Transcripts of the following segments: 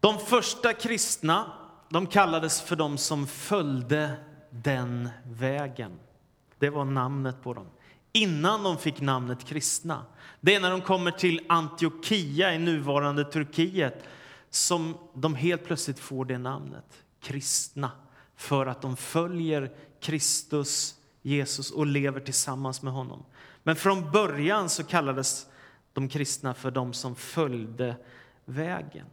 De första kristna de kallades för de som följde den vägen. Det var namnet på dem. Innan de fick namnet kristna. Det är när de kommer till Antiochia i nuvarande Turkiet som de helt plötsligt får det namnet, kristna, för att de följer Kristus, Jesus och lever tillsammans med honom. Men från början så kallades de kristna för de som följde vägen.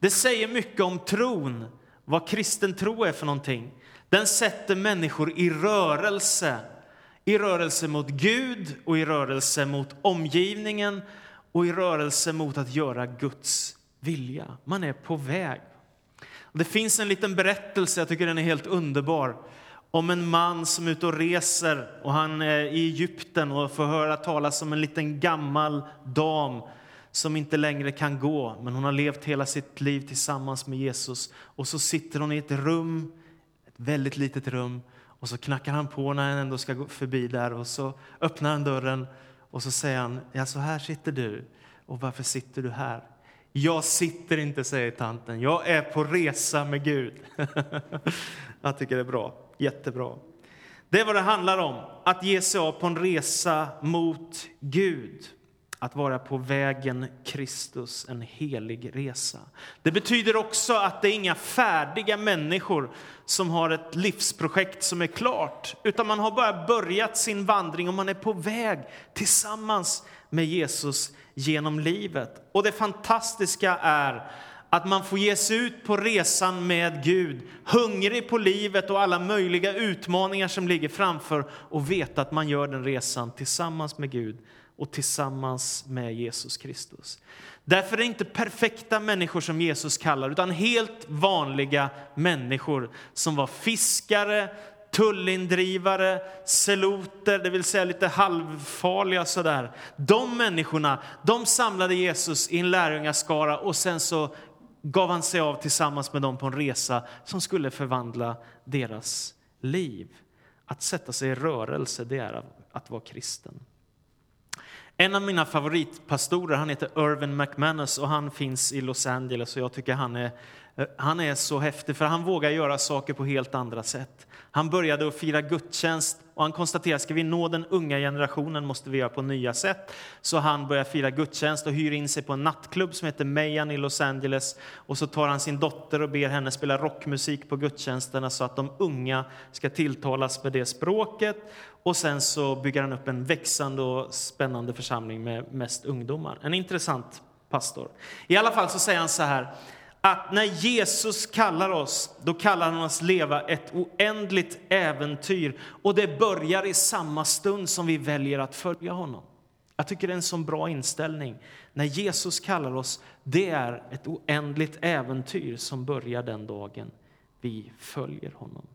Det säger mycket om tron, vad kristen tro är för någonting. Den sätter människor i rörelse, i rörelse mot Gud och i rörelse mot omgivningen och i rörelse mot att göra Guds vilja. Man är på väg. Det finns en liten berättelse, jag tycker den är helt underbar, om en man som är ute och reser och han är i Egypten och får höra talas om en liten gammal dam som inte längre kan gå, men hon har levt hela sitt liv tillsammans med Jesus. Och så sitter hon i ett rum, ett väldigt litet rum, och så knackar han på när han ändå ska gå förbi där och så öppnar han dörren och så säger han, ja så här sitter du. Och varför sitter du här? Jag sitter inte, säger tanten. Jag är på resa med Gud. Jag tycker det är bra. Jättebra. Det är vad det handlar om, att ge sig av på en resa mot Gud. Att vara på vägen Kristus, en helig resa. Det betyder också att det är inga färdiga människor som har ett livsprojekt som är klart, utan man har bara börjat sin vandring och man är på väg tillsammans med Jesus genom livet. Och det fantastiska är att man får ge sig ut på resan med Gud, hungrig på livet och alla möjliga utmaningar som ligger framför och veta att man gör den resan tillsammans med Gud och tillsammans med Jesus Kristus. Därför är det inte perfekta människor som Jesus kallar, utan helt vanliga människor som var fiskare, tullindrivare, seloter, det vill säga lite halvfarliga sådär. De människorna, de samlade Jesus i en lärjungaskara och sen så gav han sig av tillsammans med dem på en resa som skulle förvandla deras liv. Att sätta sig i rörelse, det är att vara kristen. En av mina favoritpastorer han heter Irvin McManus och han finns i Los Angeles. Och jag tycker han är, eh, han är så häftig, för han vågar göra saker på helt andra sätt. Han började att fira gudstjänst och han konstaterade att ska vi nå den unga generationen måste vi göra på nya sätt. Så han börjar fira gudstjänst och hyr in sig på en nattklubb som heter Mayan i Los Angeles. Och så tar han sin dotter och ber henne spela rockmusik på gudstjänsterna så att de unga ska tilltalas med det språket. Och sen så bygger han upp en växande och spännande församling med mest ungdomar. En intressant pastor. I alla fall så säger han så här att när Jesus kallar oss, då kallar han oss leva ett oändligt äventyr. Och det börjar i samma stund som vi väljer att följa honom. Jag tycker det är en så bra inställning. När Jesus kallar oss, det är ett oändligt äventyr som börjar den dagen vi följer honom.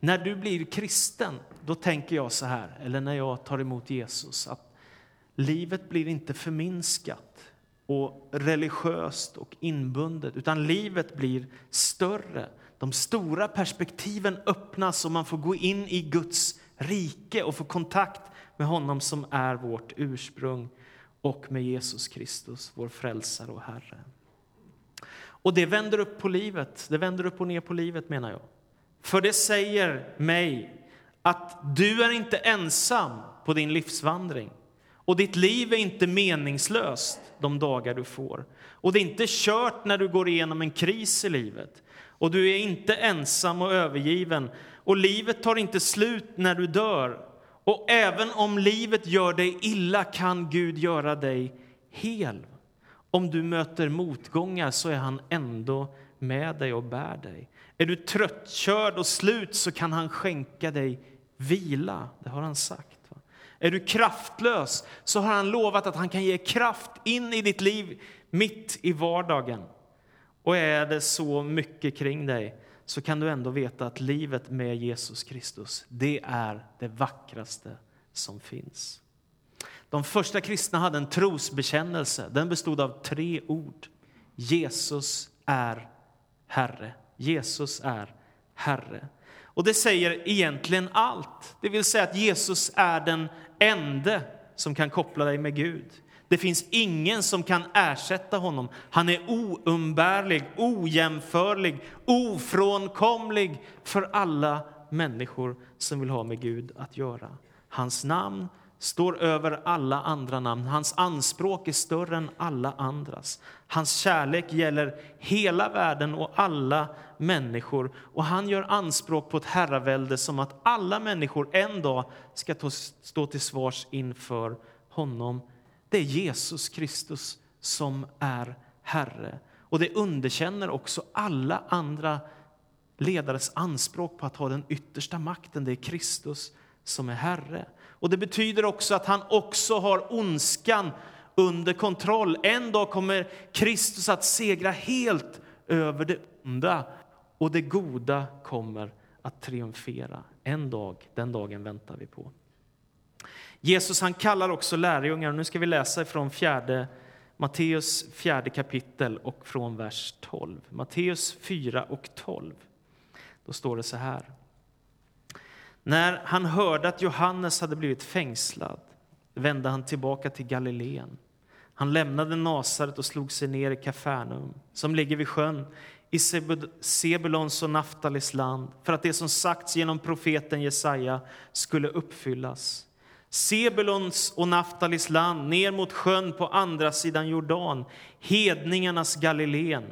När du blir kristen, då tänker jag så här, eller när jag tar emot Jesus, att livet blir inte förminskat och religiöst och inbundet, utan livet blir större. De stora perspektiven öppnas och man får gå in i Guds rike och få kontakt med honom som är vårt ursprung och med Jesus Kristus, vår frälsare och Herre. Och det vänder upp på livet, det vänder upp och ner på livet menar jag. För det säger mig att du är inte ensam på din livsvandring. Och ditt liv är inte meningslöst de dagar du får. Och det är inte kört när du går igenom en kris i livet. Och du är inte ensam och övergiven. Och livet tar inte slut när du dör. Och även om livet gör dig illa kan Gud göra dig hel. Om du möter motgångar så är han ändå med dig och bär dig. Är du tröttkörd och slut så kan han skänka dig vila. Det har han sagt. Är du kraftlös så har han lovat att han kan ge kraft in i ditt liv mitt i vardagen. Och är det så mycket kring dig så kan du ändå veta att livet med Jesus Kristus, det är det vackraste som finns. De första kristna hade en trosbekännelse. Den bestod av tre ord. Jesus är Herre. Jesus är Herre. Och det säger egentligen allt. Det vill säga att Jesus är den ende som kan koppla dig med Gud. Det finns ingen som kan ersätta honom. Han är oumbärlig, ojämförlig, ofrånkomlig för alla människor som vill ha med Gud att göra. Hans namn står över alla andra namn. Hans anspråk är större än alla andras. Hans kärlek gäller hela världen och alla människor. Och han gör anspråk på ett herravälde som att alla människor en dag ska stå till svars inför honom. Det är Jesus Kristus som är Herre. Och det underkänner också alla andra ledares anspråk på att ha den yttersta makten. Det är Kristus som är Herre. Och Det betyder också att han också har ondskan under kontroll. En dag kommer Kristus att segra helt över det onda och det goda kommer att triumfera. En dag, den dagen väntar vi på. Jesus han kallar också lärjungar, nu ska vi läsa från fjärde, Matteus fjärde kapitel och från vers 12. Matteus 4 och 12. Då står det så här. När han hörde att Johannes hade blivit fängslad vände han tillbaka till Galileen. Han lämnade Nasaret och slog sig ner i Kafarnaum, som ligger vid sjön i Sebulons och Naftalis land, för att det som sagts genom profeten Jesaja skulle uppfyllas. Sebulons och Naftalis land, ner mot sjön på andra sidan Jordan, hedningarnas Galileen.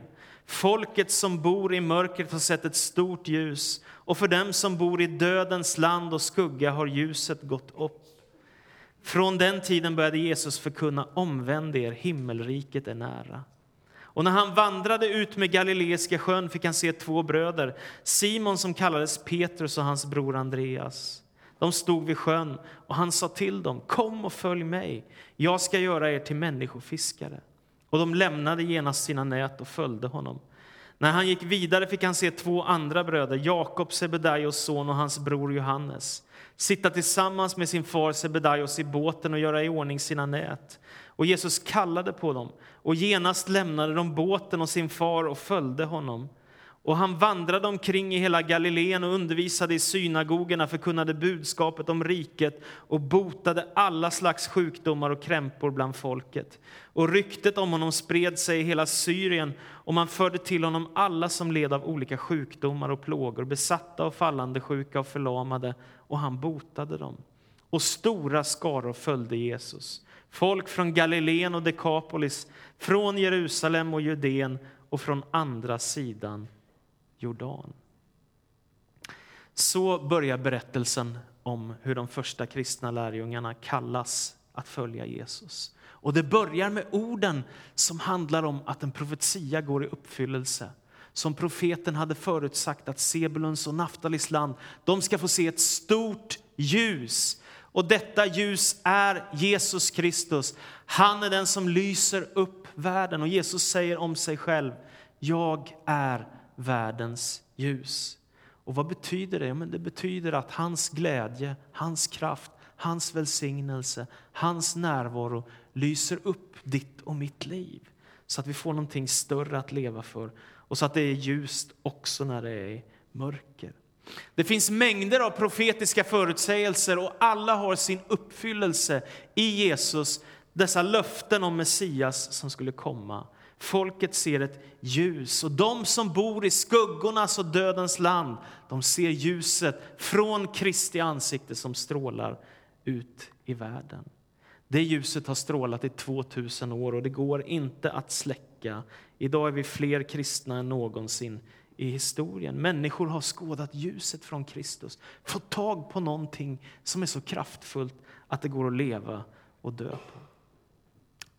Folket som bor i mörkret har sett ett stort ljus och för dem som bor i dödens land och skugga har ljuset gått upp. Från den tiden började Jesus förkunna omvänd er, himmelriket är nära. Och när han vandrade ut med Galileiska sjön fick han se två bröder, Simon som kallades Petrus och hans bror Andreas. De stod vid sjön och han sa till dem, kom och följ mig, jag ska göra er till människofiskare. Och de lämnade genast sina nät och följde honom. När han gick vidare fick han se två andra bröder, Jakob, Sebedaios son och hans bror Johannes, sitta tillsammans med sin far Sebedaios i båten och göra i ordning sina nät. Och Jesus kallade på dem, och genast lämnade de båten och sin far och följde honom. Och han vandrade omkring i hela Galileen och undervisade i synagogorna, förkunnade budskapet om riket och botade alla slags sjukdomar och krämpor bland folket. Och ryktet om honom spred sig i hela Syrien och man förde till honom alla som led av olika sjukdomar och plågor, besatta och fallande sjuka och förlamade, och han botade dem. Och stora skaror följde Jesus. Folk från Galileen och Dekapolis, från Jerusalem och Judeen och från andra sidan Jordan. Så börjar berättelsen om hur de första kristna lärjungarna kallas att följa Jesus. Och Det börjar med orden som handlar om att en profetia går i uppfyllelse. Som profeten hade förutsagt att Sebulons och Naftalis land de ska få se ett stort ljus. Och Detta ljus är Jesus Kristus. Han är den som lyser upp världen. Och Jesus säger om sig själv, jag är världens ljus. Och vad betyder det? Men det betyder att hans glädje, hans kraft, hans välsignelse, hans närvaro lyser upp ditt och mitt liv. Så att vi får någonting större att leva för och så att det är ljust också när det är mörker. Det finns mängder av profetiska förutsägelser och alla har sin uppfyllelse i Jesus, dessa löften om Messias som skulle komma. Folket ser ett ljus och de som bor i skuggornas och dödens land, de ser ljuset från Kristi ansikte som strålar ut i världen. Det ljuset har strålat i 2000 år och det går inte att släcka. Idag är vi fler kristna än någonsin i historien. Människor har skådat ljuset från Kristus, fått tag på någonting som är så kraftfullt att det går att leva och dö på.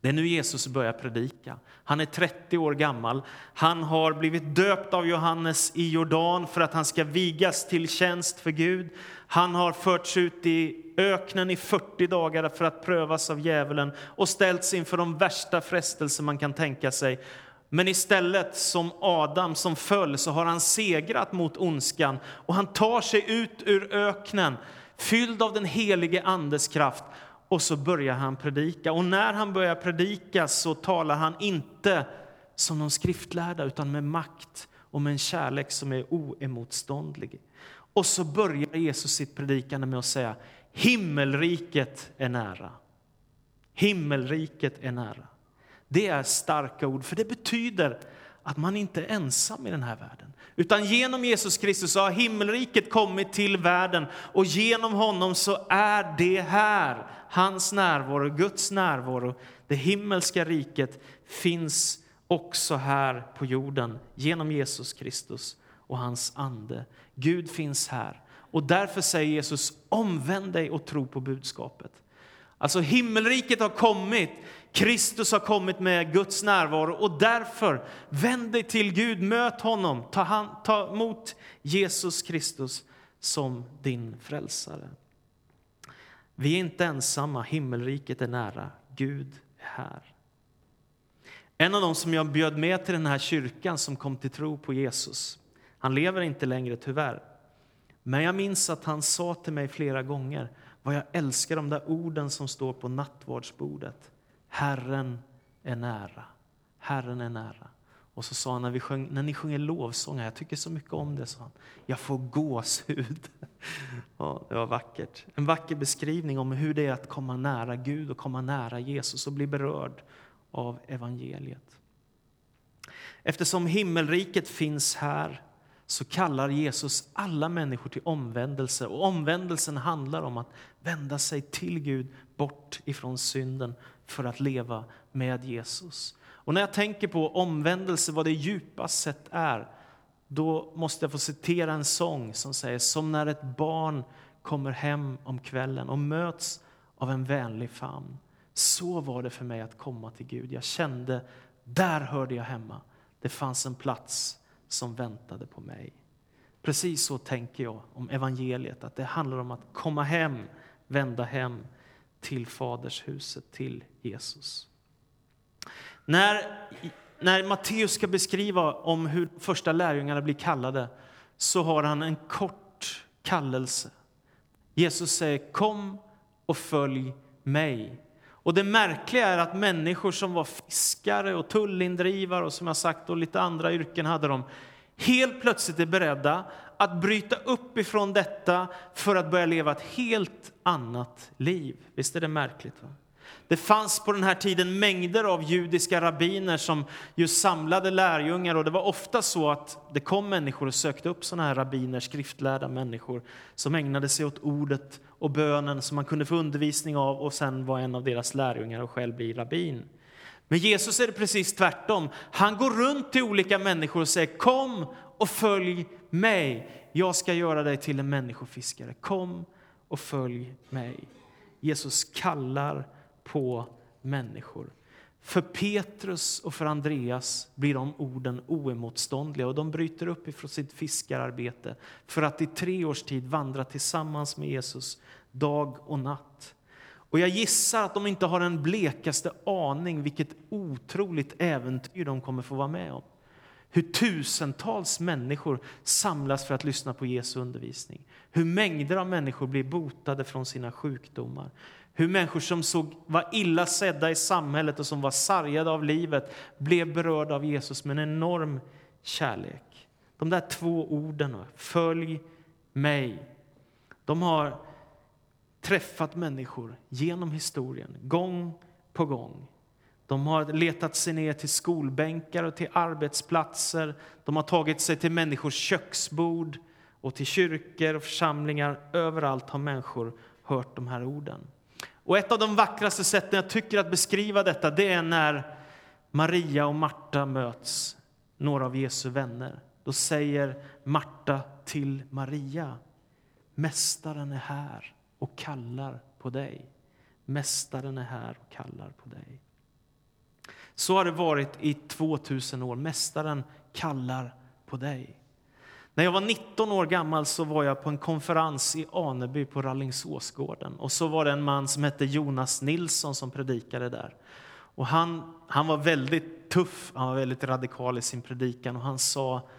Det är nu Jesus börjar predika. Han är 30 år gammal. Han har blivit döpt av Johannes i Jordan för att han ska vigas till tjänst för Gud. Han har förts ut i öknen i 40 dagar för att prövas av djävulen och ställts inför de värsta frestelser man kan tänka sig. Men istället, som Adam som föll, så har han segrat mot ondskan och han tar sig ut ur öknen fylld av den helige Andes kraft och så börjar han predika. Och när han börjar predika så talar han inte som de skriftlärda utan med makt och med en kärlek som är oemotståndlig. Och så börjar Jesus sitt predikande med att säga himmelriket är nära. Himmelriket är nära. Det är starka ord, för det betyder att man inte är ensam i den här världen. Utan genom Jesus Kristus har himmelriket kommit till världen och genom honom så är det här, hans närvaro, Guds närvaro. Det himmelska riket finns också här på jorden genom Jesus Kristus och hans ande. Gud finns här. Och därför säger Jesus, omvänd dig och tro på budskapet. Alltså himmelriket har kommit, Kristus har kommit med Guds närvaro och därför vänd dig till Gud, möt honom, ta, hand, ta emot Jesus Kristus som din frälsare. Vi är inte ensamma, himmelriket är nära, Gud är här. En av dem som jag bjöd med till den här kyrkan som kom till tro på Jesus, han lever inte längre tyvärr. Men jag minns att han sa till mig flera gånger vad jag älskar de där orden som står på nattvardsbordet. Herren är nära. Herren är nära. Och så sa han när, vi sjöng, när ni sjunger lovsånger, jag tycker så mycket om det, sa han. Jag får gåshud. Ja, det var vackert. En vacker beskrivning om hur det är att komma nära Gud och komma nära Jesus och bli berörd av evangeliet. Eftersom himmelriket finns här så kallar Jesus alla människor till omvändelse. Och omvändelsen handlar om att vända sig till Gud, bort ifrån synden, för att leva med Jesus. Och när jag tänker på omvändelse, vad det djupast sett är, då måste jag få citera en sång som säger som när ett barn kommer hem om kvällen och möts av en vänlig famn. Så var det för mig att komma till Gud. Jag kände, där hörde jag hemma. Det fanns en plats som väntade på mig. Precis så tänker jag om evangeliet, att det handlar om att komma hem, vända hem till fadershuset, till Jesus. När, när Matteus ska beskriva om hur första lärjungarna blir kallade så har han en kort kallelse. Jesus säger kom och följ mig. Och det märkliga är att människor som var fiskare och tullindrivare och som jag sagt och lite andra yrken hade de, helt plötsligt är beredda att bryta upp ifrån detta för att börja leva ett helt annat liv. Visst är det märkligt? Va? Det fanns på den här tiden mängder av judiska rabbiner som just samlade lärjungar och det var ofta så att det kom människor och sökte upp sådana här rabbiner, skriftlärda människor som ägnade sig åt ordet och bönen som man kunde få undervisning av och sen var en av deras lärjungar och själv bli rabbin. Men Jesus är det precis tvärtom. Han går runt till olika människor och säger kom och följ mig. Jag ska göra dig till en människofiskare. Kom och följ mig. Jesus kallar på människor. För Petrus och för Andreas blir de orden oemotståndliga och de bryter upp ifrån sitt fiskararbete för att i tre års tid vandra tillsammans med Jesus dag och natt. Och jag gissar att de inte har en blekaste aning vilket otroligt äventyr de kommer få vara med om. Hur tusentals människor samlas för att lyssna på Jesu undervisning. Hur mängder av människor blir botade från sina sjukdomar. Hur människor som såg, var illa sedda i samhället och som var sargade av livet blev berörda av Jesus med en enorm kärlek. De där två orden, följ mig, de har träffat människor genom historien, gång på gång. De har letat sig ner till skolbänkar och till arbetsplatser. De har tagit sig till människors köksbord och till kyrkor och församlingar. Överallt har människor hört de här orden. Och ett av de vackraste sätten jag tycker att beskriva detta det är när Maria och Marta möts, några av Jesu vänner. Då säger Marta till Maria, Mästaren är här och kallar på dig. Mästaren är här och kallar på dig. Så har det varit i 2000 år. Mästaren kallar på dig. När jag var 19 år gammal så var jag på en konferens i Aneby på Rallingsåsgården. Och så var det en man som hette Jonas Nilsson som predikade där. Och han, han var väldigt tuff, han var väldigt radikal i sin predikan och han sa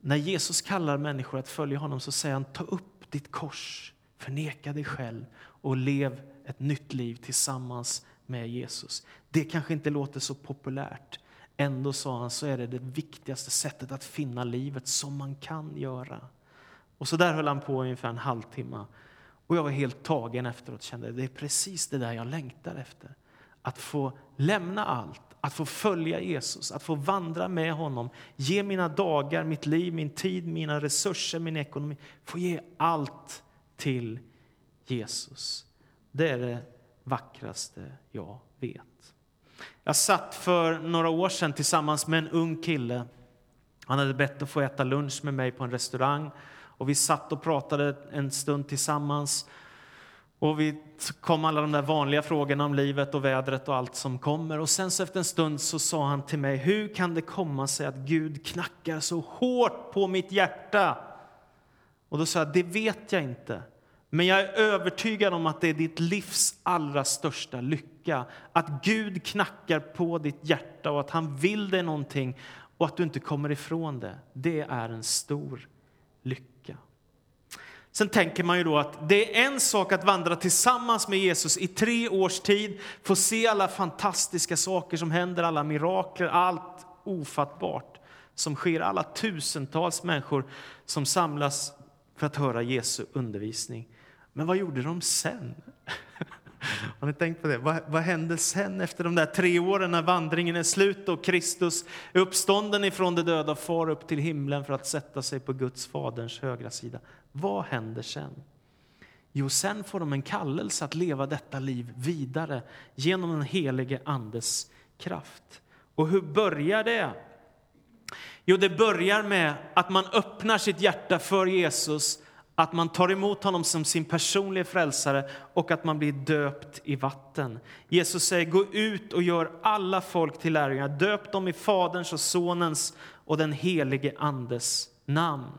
när Jesus kallar människor att följa honom så säger han ta upp ditt kors Förneka dig själv och lev ett nytt liv tillsammans med Jesus. Det kanske inte låter så populärt. Ändå sa han så är det det viktigaste sättet att finna livet som man kan göra. Och så där höll han på ungefär en halvtimme. Och jag var helt tagen efteråt kände det är precis det där jag längtar efter. Att få lämna allt, att få följa Jesus, att få vandra med honom, ge mina dagar, mitt liv, min tid, mina resurser, min ekonomi, få ge allt till Jesus. Det är det vackraste jag vet. Jag satt för några år sedan tillsammans med en ung kille. Han hade bett att få äta lunch med mig på en restaurang. Och Vi satt och pratade en stund tillsammans. Och vi kom alla de där vanliga frågorna om livet och vädret och allt som kommer. Och sen så efter en stund så sa han till mig, hur kan det komma sig att Gud knackar så hårt på mitt hjärta? Och då sa jag, det vet jag inte. Men jag är övertygad om att det är ditt livs allra största lycka. Att Gud knackar på ditt hjärta och att han vill dig någonting och att du inte kommer ifrån det. Det är en stor lycka. Sen tänker man ju då att det är en sak att vandra tillsammans med Jesus i tre års tid, få se alla fantastiska saker som händer, alla mirakler, allt ofattbart som sker, alla tusentals människor som samlas för att höra Jesu undervisning. Men vad gjorde de sen? Har ni tänkt på det? Vad, vad hände sen efter de där tre åren när vandringen är slut och Kristus är uppstånden ifrån de döda och far upp till himlen för att sätta sig på Guds faderns högra sida? Vad händer sen? Jo, sen får de en kallelse att leva detta liv vidare genom den helige Andes kraft. Och hur börjar det? Jo, det börjar med att man öppnar sitt hjärta för Jesus att man tar emot honom som sin personliga frälsare och att man blir döpt i vatten. Jesus säger, gå ut och gör alla folk till lärjungar. Döp dem i Faderns och Sonens och den helige Andes namn.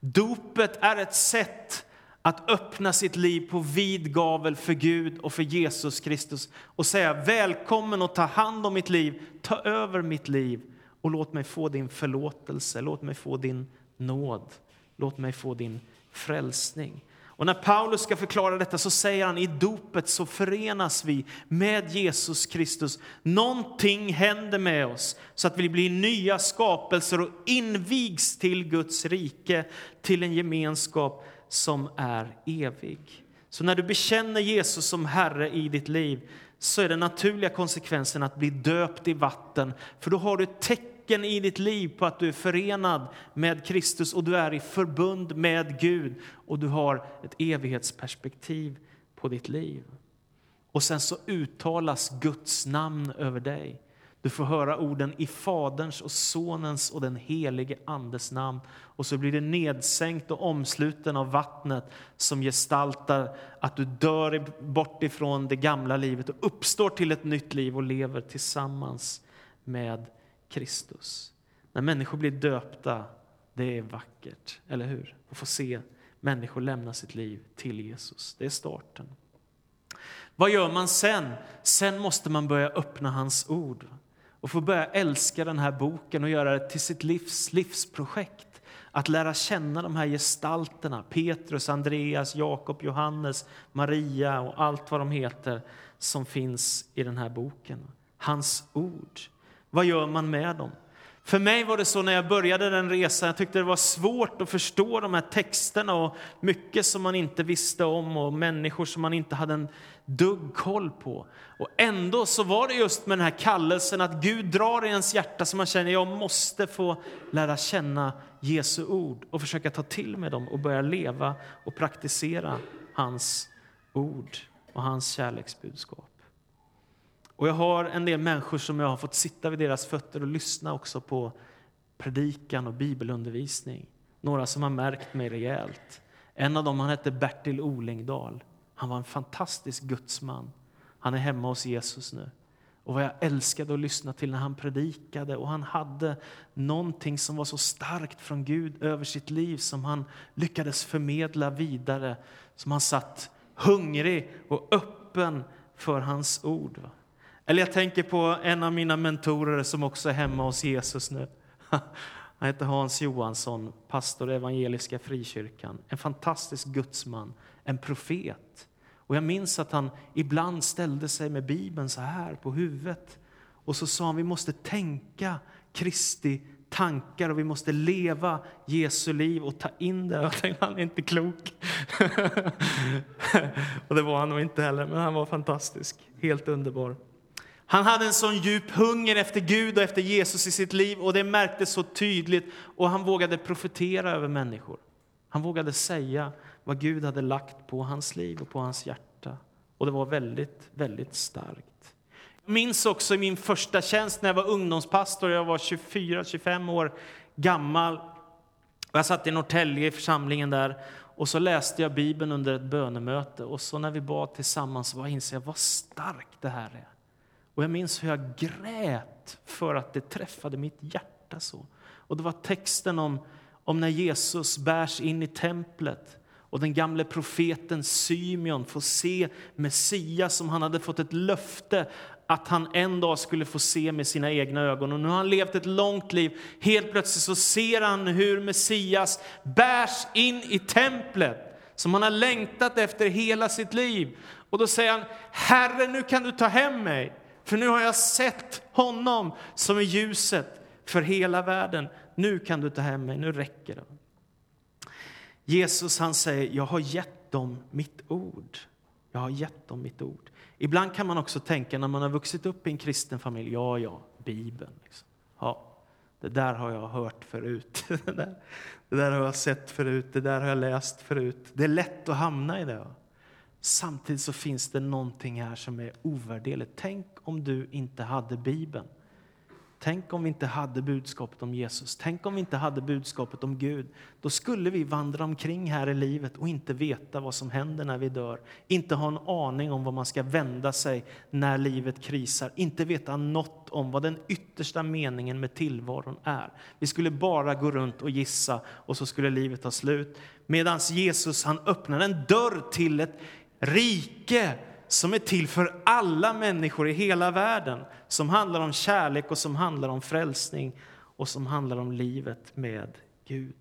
Dopet är ett sätt att öppna sitt liv på vid gavel för Gud och för Jesus Kristus och säga välkommen och ta hand om mitt liv, ta över mitt liv och låt mig få din förlåtelse, låt mig få din nåd, låt mig få din frälsning. Och när Paulus ska förklara detta så säger han i dopet så förenas vi med Jesus Kristus. Någonting händer med oss så att vi blir nya skapelser och invigs till Guds rike, till en gemenskap som är evig. Så när du bekänner Jesus som Herre i ditt liv så är den naturliga konsekvensen att bli döpt i vatten, för då har du tecken tecken i ditt liv på att du är förenad med Kristus och du är i förbund med Gud och du har ett evighetsperspektiv på ditt liv. Och sen så uttalas Guds namn över dig. Du får höra orden i Faderns och Sonens och den helige Andes namn. Och så blir det nedsänkt och omsluten av vattnet som gestaltar att du dör bort ifrån det gamla livet och uppstår till ett nytt liv och lever tillsammans med Kristus. När människor blir döpta, det är vackert, eller hur? Att få se människor lämna sitt liv till Jesus. Det är starten. Vad gör man sen? Sen måste man börja öppna hans ord och få börja älska den här boken och göra det till sitt livs livsprojekt. Att lära känna de här gestalterna, Petrus, Andreas, Jakob, Johannes, Maria och allt vad de heter som finns i den här boken. Hans ord. Vad gör man med dem? För mig var det så när jag började den resan, jag tyckte det var svårt att förstå de här texterna och mycket som man inte visste om och människor som man inte hade en dugg koll på. Och ändå så var det just med den här kallelsen att Gud drar i ens hjärta så man känner jag måste få lära känna Jesu ord och försöka ta till mig dem och börja leva och praktisera hans ord och hans kärleksbudskap. Och jag har en del människor som jag har fått sitta vid deras fötter och lyssna också på predikan och bibelundervisning. Några som har märkt mig rejält. En av dem han hette Bertil Olingdal. Han var en fantastisk gudsman. Han är hemma hos Jesus nu. Och vad jag älskade att lyssna till när han predikade och han hade någonting som var så starkt från Gud över sitt liv som han lyckades förmedla vidare. Som han satt hungrig och öppen för hans ord. Eller jag tänker på en av mina mentorer som också är hemma hos Jesus nu. Han heter Hans Johansson, pastor i Evangeliska Frikyrkan. En fantastisk gudsman, en profet. Och jag minns att han ibland ställde sig med Bibeln så här på huvudet. Och så sa han, vi måste tänka Kristi tankar och vi måste leva Jesu liv och ta in det. Jag tänkte, han är inte klok. och det var han nog inte heller, men han var fantastisk. Helt underbar. Han hade en sån djup hunger efter Gud och efter Jesus i sitt liv och det märktes så tydligt och han vågade profetera över människor. Han vågade säga vad Gud hade lagt på hans liv och på hans hjärta. Och det var väldigt, väldigt starkt. Jag minns också i min första tjänst när jag var ungdomspastor, jag var 24-25 år gammal. Jag satt i Norrtälje i församlingen där och så läste jag Bibeln under ett bönemöte och så när vi bad tillsammans så insåg jag vad starkt det här är. Och jag minns hur jag grät för att det träffade mitt hjärta så. Och det var texten om, om när Jesus bärs in i templet och den gamle profeten Symeon får se Messias som han hade fått ett löfte att han en dag skulle få se med sina egna ögon. Och nu har han levt ett långt liv. Helt plötsligt så ser han hur Messias bärs in i templet som han har längtat efter hela sitt liv. Och då säger han, Herre nu kan du ta hem mig. För nu har jag sett honom som är ljuset för hela världen. Nu kan du ta hem mig, nu räcker det. Jesus han säger, jag har gett dem mitt ord. Jag har gett dem mitt ord. Ibland kan man också tänka när man har vuxit upp i en kristen familj, ja, ja, Bibeln. Liksom. Ja, det där har jag hört förut. Det där, det där har jag sett förut, det där har jag läst förut. Det är lätt att hamna i det. Samtidigt så finns det någonting här som är ovärderligt. Tänk om du inte hade Bibeln. Tänk om vi inte hade budskapet om Jesus. Tänk om vi inte hade budskapet om Gud. Då skulle vi vandra omkring här i livet och inte veta vad som händer när vi dör. Inte ha en aning om vad man ska vända sig när livet krisar. Inte veta något om vad den yttersta meningen med tillvaron är. Vi skulle bara gå runt och gissa och så skulle livet ta slut. Medan Jesus han öppnar en dörr till ett rike som är till för alla människor i hela världen. Som handlar om kärlek och som handlar om frälsning och som handlar om livet med Gud.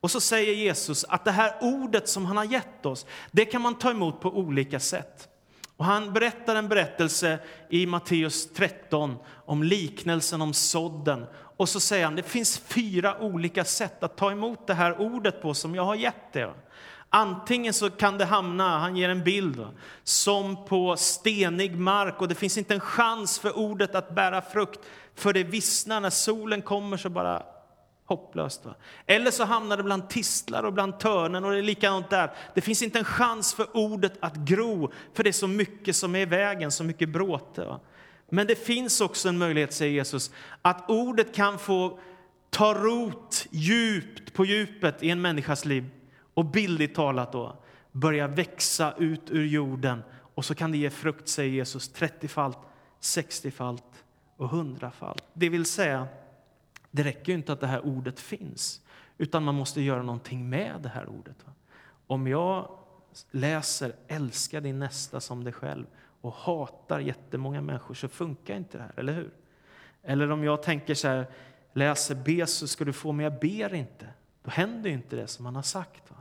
Och så säger Jesus att det här ordet som han har gett oss, det kan man ta emot på olika sätt. Och han berättar en berättelse i Matteus 13 om liknelsen om sådden. Och så säger han, det finns fyra olika sätt att ta emot det här ordet på som jag har gett er. Antingen så kan det hamna, han ger en bild, som på stenig mark och det finns inte en chans för ordet att bära frukt för det vissnar när solen kommer så bara hopplöst. Va? Eller så hamnar det bland tistlar och bland törnen och det är likadant där. Det finns inte en chans för ordet att gro för det är så mycket som är i vägen, så mycket bråte. Va? Men det finns också en möjlighet, säger Jesus, att ordet kan få ta rot djupt på djupet i en människas liv och bildligt talat då börja växa ut ur jorden och så kan det ge frukt, säger Jesus, 30-falt, 60-falt och 100-falt. Det vill säga, det räcker inte att det här ordet finns, utan man måste göra någonting med det här ordet. Om jag läser älska din nästa som dig själv och hatar jättemånga människor så funkar inte det här, eller hur? Eller om jag tänker så här, läser be så ska du få, men jag ber inte. Då händer inte det som han har sagt. Va?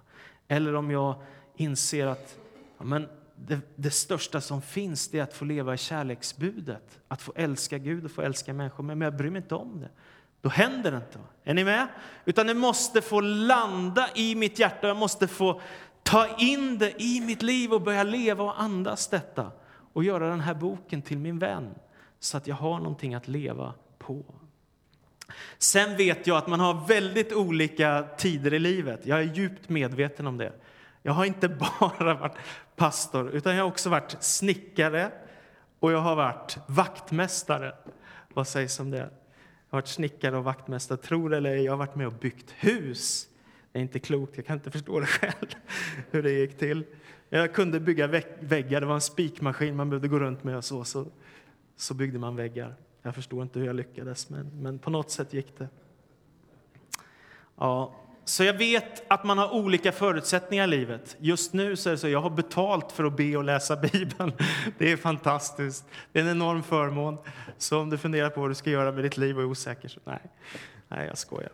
Eller om jag inser att ja, men det, det, största som finns det är att få leva i kärleksbudet. Att få älska Gud och få älska människor. Men jag bryr mig inte om det. Då händer det inte. Är ni med? Utan det måste få landa i mitt hjärta. Jag måste få ta in det i mitt liv och börja leva och andas detta. Och göra den här boken till min vän. Så att jag har någonting att leva på. Sen vet jag att man har väldigt olika tider i livet. Jag är djupt medveten om det. Jag har inte bara varit pastor, utan jag har också varit snickare och jag har varit vaktmästare. Vad sägs om det? Jag har varit snickare och vaktmästare. Tror eller ej, jag har varit med och byggt hus. Det är inte klokt, jag kan inte förstå det själv, hur det gick till. Jag kunde bygga väggar, det var en spikmaskin man behövde gå runt med och så, så, så byggde man väggar. Jag förstår inte hur jag lyckades, men, men på något sätt gick det. Ja, så jag vet att man har olika förutsättningar i livet. Just nu så är det så jag har betalt för att be och läsa Bibeln. Det är fantastiskt. Det är en enorm förmån. Så om du funderar på vad du ska göra med ditt liv och är osäker, så nej, nej jag skojar.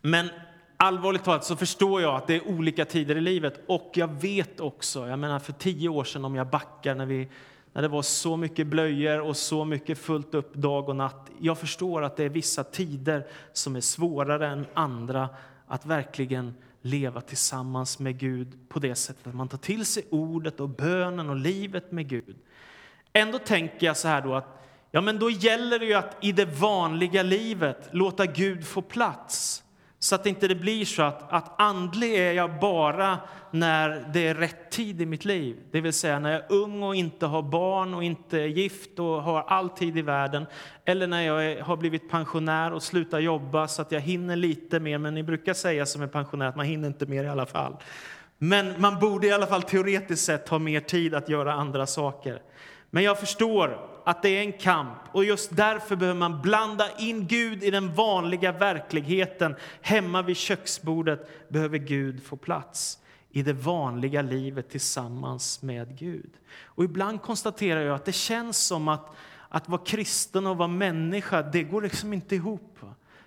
Men allvarligt talat så förstår jag att det är olika tider i livet och jag vet också, jag menar för tio år sedan om jag backar när vi när det var så mycket blöjor och så mycket fullt upp dag och natt. Jag förstår att det är vissa tider som är svårare än andra att verkligen leva tillsammans med Gud på det sättet att man tar till sig ordet och bönen och livet med Gud. Ändå tänker jag så här då att ja, men då gäller det ju att i det vanliga livet låta Gud få plats. Så att det inte blir så att, att andlig är jag bara när det är rätt tid i mitt liv. Det vill säga när jag är ung och inte har barn och inte är gift och har all tid i världen. Eller när jag är, har blivit pensionär och slutar jobba så att jag hinner lite mer. Men ni brukar säga som är pensionär att man hinner inte mer i alla fall. Men man borde i alla fall teoretiskt sett ha mer tid att göra andra saker. Men jag förstår att det är en kamp och just därför behöver man blanda in Gud i den vanliga verkligheten. Hemma vid köksbordet behöver Gud få plats i det vanliga livet tillsammans med Gud. Och ibland konstaterar jag att det känns som att, att vara kristen och vara människa, det går liksom inte ihop.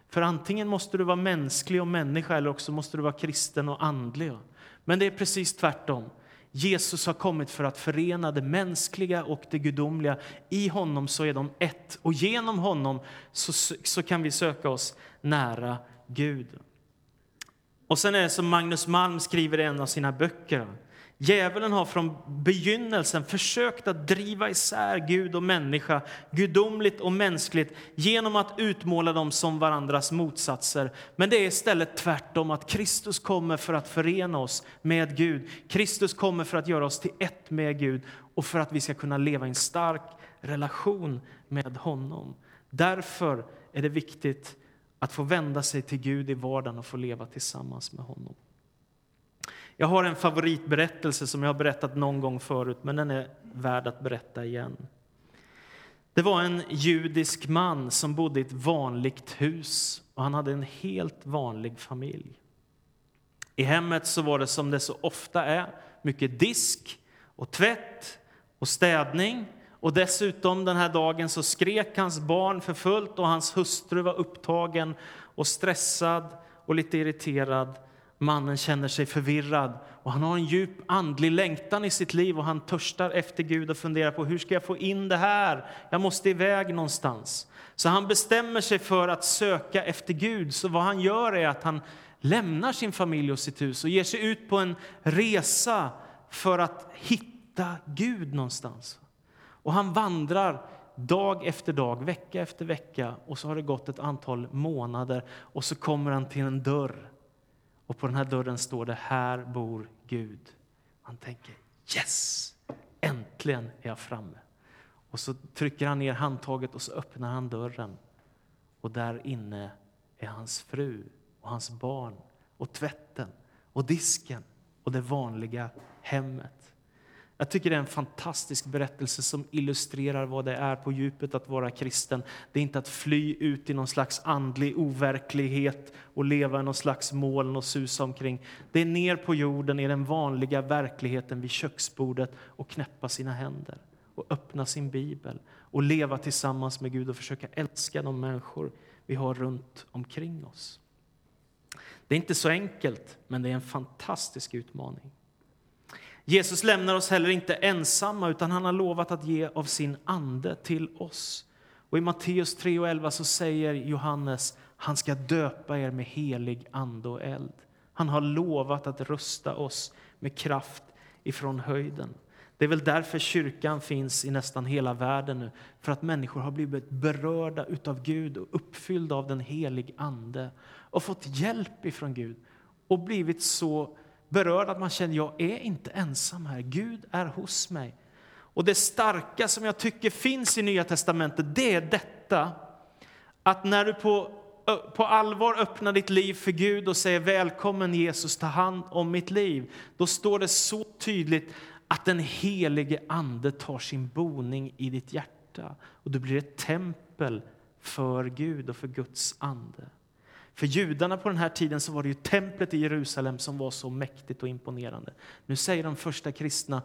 För antingen måste du vara mänsklig och människa eller också måste du vara kristen och andlig. Men det är precis tvärtom. Jesus har kommit för att förena det mänskliga och det gudomliga. I honom så är de ett och genom honom så, så kan vi söka oss nära Gud. Och sen är det som Magnus Malm skriver i en av sina böcker. Djävulen har från begynnelsen försökt att driva isär Gud och människa, gudomligt och mänskligt, genom att utmåla dem som varandras motsatser. Men det är istället tvärtom, att Kristus kommer för att förena oss med Gud. Kristus kommer för att göra oss till ett med Gud och för att vi ska kunna leva i en stark relation med honom. Därför är det viktigt att få vända sig till Gud i vardagen och få leva tillsammans med honom. Jag har en favoritberättelse som jag har berättat någon gång förut, men den är värd att berätta igen. Det var en judisk man som bodde i ett vanligt hus och han hade en helt vanlig familj. I hemmet så var det som det så ofta är, mycket disk och tvätt och städning. Och dessutom den här dagen så skrek hans barn för fullt och hans hustru var upptagen och stressad och lite irriterad Mannen känner sig förvirrad och han har en djup andlig längtan i sitt liv och han törstar efter Gud och funderar på hur ska jag få in det här? Jag måste iväg någonstans. Så han bestämmer sig för att söka efter Gud. Så vad han gör är att han lämnar sin familj och sitt hus och ger sig ut på en resa för att hitta Gud någonstans. Och han vandrar dag efter dag, vecka efter vecka och så har det gått ett antal månader och så kommer han till en dörr och på den här dörren står det här bor Gud. Han tänker yes, äntligen är jag framme. Och så trycker han ner handtaget och så öppnar han dörren. Och där inne är hans fru och hans barn och tvätten och disken och det vanliga hemmet. Jag tycker det är en fantastisk berättelse som illustrerar vad det är på djupet att vara kristen. Det är inte att fly ut i någon slags andlig overklighet och leva i någon slags moln och susa omkring. Det är ner på jorden i den vanliga verkligheten vid köksbordet och knäppa sina händer och öppna sin bibel och leva tillsammans med Gud och försöka älska de människor vi har runt omkring oss. Det är inte så enkelt, men det är en fantastisk utmaning. Jesus lämnar oss heller inte ensamma, utan han har lovat att ge av sin ande till oss. Och I Matteus 3 och 11 så säger Johannes han ska döpa er med helig ande och eld. Han har lovat att rusta oss med kraft ifrån höjden. Det är väl därför kyrkan finns i nästan hela världen nu, för att människor har blivit berörda utav Gud och uppfyllda av den helig ande och fått hjälp ifrån Gud och blivit så berörd att man känner jag är inte ensam här. Gud är hos mig. Och det starka som jag tycker finns i Nya testamentet, det är detta att när du på, på allvar öppnar ditt liv för Gud och säger välkommen Jesus, ta hand om mitt liv. Då står det så tydligt att den helige Ande tar sin boning i ditt hjärta och du blir ett tempel för Gud och för Guds ande. För judarna på den här tiden så var det ju templet i Jerusalem som var så mäktigt och imponerande. Nu säger de första kristna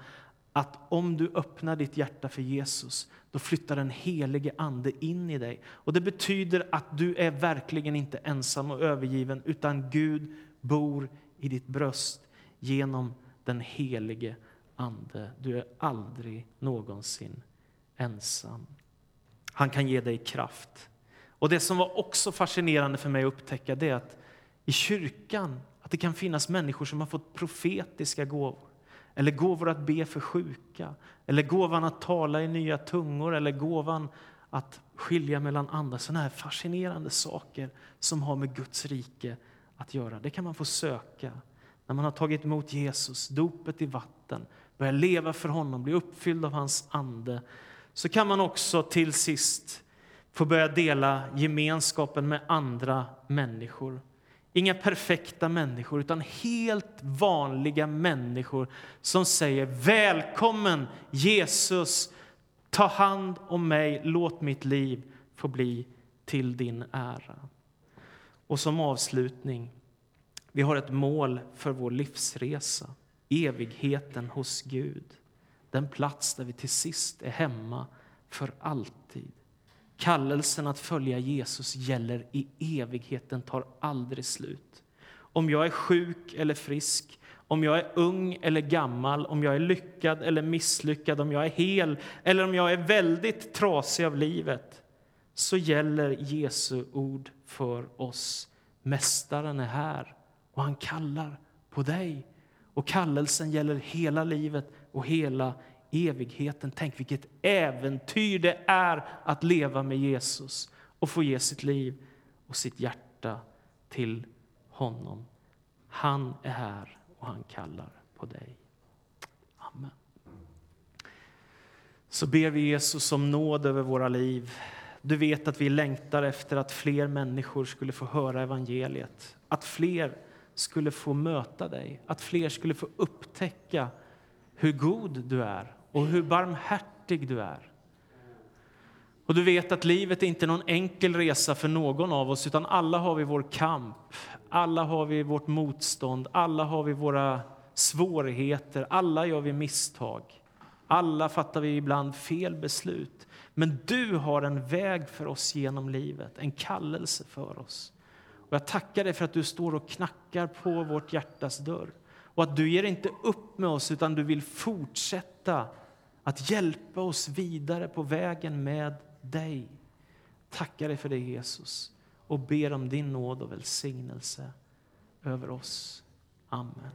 att om du öppnar ditt hjärta för Jesus, då flyttar den helige Ande in i dig. Och Det betyder att du är verkligen inte ensam och övergiven, utan Gud bor i ditt bröst genom den helige Ande. Du är aldrig någonsin ensam. Han kan ge dig kraft. Och Det som var också fascinerande för mig att upptäcka det är att i kyrkan att det kan finnas människor som har fått profetiska gåvor eller gåvor att be för sjuka, eller gåvan att tala i nya tungor eller gåvan att skilja mellan andra. Sådana här fascinerande saker som har med Guds rike att göra. Det kan man få söka när man har tagit emot Jesus, dopet i vatten, börjar leva för honom, blir uppfylld av hans ande. Så kan man också till sist få börja dela gemenskapen med andra människor. Inga perfekta människor, utan helt vanliga människor som säger välkommen Jesus, ta hand om mig, låt mitt liv få bli till din ära. Och som avslutning, vi har ett mål för vår livsresa, evigheten hos Gud. Den plats där vi till sist är hemma för alltid. Kallelsen att följa Jesus gäller i evigheten, tar aldrig slut. Om jag är sjuk eller frisk, om jag är ung eller gammal, om jag är lyckad eller misslyckad, om jag är hel eller om jag är väldigt trasig av livet, så gäller Jesu ord för oss. Mästaren är här och han kallar på dig. Och kallelsen gäller hela livet och hela evigheten. Tänk vilket äventyr det är att leva med Jesus och få ge sitt liv och sitt hjärta till honom. Han är här och han kallar på dig. Amen. Så ber vi Jesus om nåd över våra liv. Du vet att vi längtar efter att fler människor skulle få höra evangeliet. Att fler skulle få möta dig, att fler skulle få upptäcka hur god du är och hur barmhärtig du är. Och du vet att livet är inte någon enkel resa för någon av oss, utan alla har vi vår kamp, alla har vi vårt motstånd, alla har vi våra svårigheter, alla gör vi misstag. Alla fattar vi ibland fel beslut. Men du har en väg för oss genom livet, en kallelse för oss. Och jag tackar dig för att du står och knackar på vårt hjärtas dörr. Och att du ger inte upp med oss, utan du vill fortsätta att hjälpa oss vidare på vägen med dig. Tackar dig för det, Jesus, och ber om din nåd och välsignelse över oss. Amen.